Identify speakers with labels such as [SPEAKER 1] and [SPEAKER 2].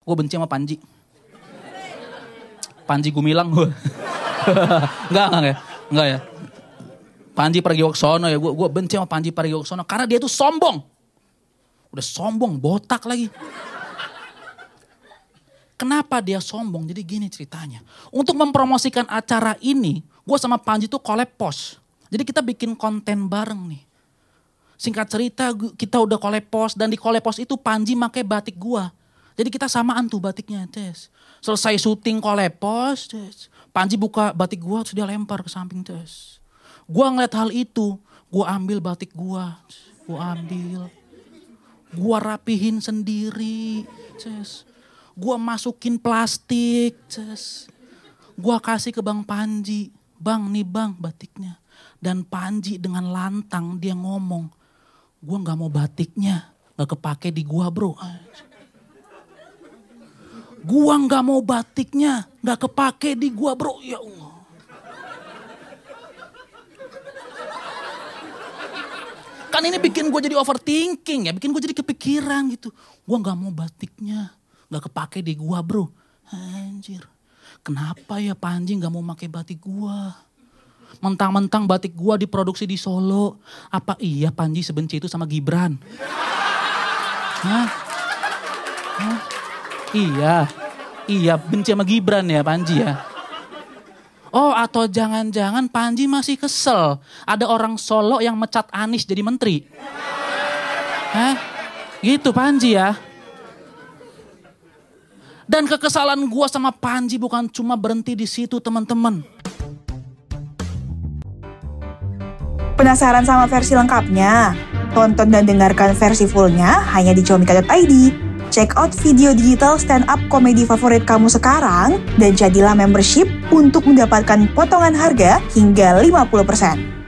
[SPEAKER 1] Gue benci sama Panji. Panji Gumilang gue. enggak, enggak ya. Enggak ya. Panji Pragiwaksono ya. Gue gue benci sama Panji Pragiwaksono. Karena dia tuh sombong. Udah sombong, botak lagi. Kenapa dia sombong? Jadi gini ceritanya. Untuk mempromosikan acara ini, gue sama Panji tuh collab post. Jadi kita bikin konten bareng nih. Singkat cerita kita udah collab post dan di collab post itu Panji make batik gua. Jadi kita samaan tuh batiknya, Tes. Selesai syuting collab post, Tes. Panji buka batik gua dia lempar ke samping, Tes. Gua ngeliat hal itu, gua ambil batik gua, gua ambil. Gua rapihin sendiri, Tes Gua masukin plastik, ces. Gua kasih ke Bang Panji. Bang, nih bang batiknya. Dan Panji dengan lantang dia ngomong, gua nggak mau batiknya, nggak kepake di gua bro. Gua nggak mau batiknya, nggak kepake di gua bro. Ya Allah. Kan ini bikin gue jadi overthinking ya, bikin gue jadi kepikiran gitu. Gue nggak mau batiknya, Gak kepake di gua bro. Anjir. Kenapa ya Panji gak mau pakai batik gua? Mentang-mentang batik gua diproduksi di Solo. Apa iya Panji sebenci itu sama Gibran? Hah? Iya. Iya benci sama Gibran ya Panji ya. Oh atau jangan-jangan Panji masih kesel. Ada orang Solo yang mecat Anis jadi menteri. Hah? Gitu Panji ya. Dan kekesalan gue sama Panji bukan cuma berhenti di situ teman-teman.
[SPEAKER 2] Penasaran sama versi lengkapnya? Tonton dan dengarkan versi fullnya hanya di comika.id. Check out video digital stand up komedi favorit kamu sekarang dan jadilah membership untuk mendapatkan potongan harga hingga 50%.